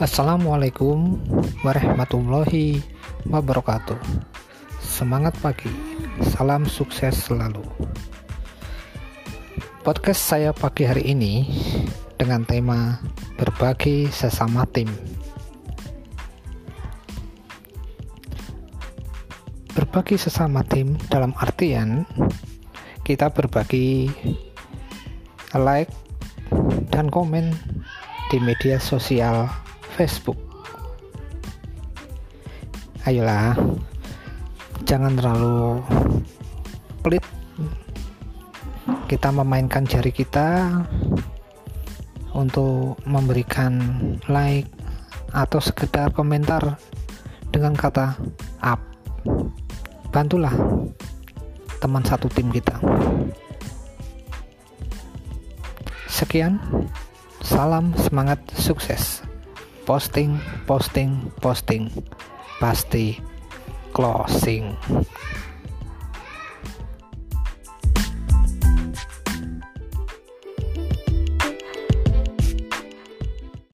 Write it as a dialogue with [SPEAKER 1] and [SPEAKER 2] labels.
[SPEAKER 1] Assalamualaikum warahmatullahi wabarakatuh. Semangat pagi, salam sukses selalu. Podcast saya pagi hari ini dengan tema berbagi sesama tim. Berbagi sesama tim dalam artian kita berbagi like dan komen di media sosial Facebook. Ayolah, jangan terlalu pelit. Kita memainkan jari kita untuk memberikan like atau sekedar komentar dengan kata up. Bantulah teman satu tim kita. Sekian, salam semangat sukses. Posting, posting, posting, pasti closing.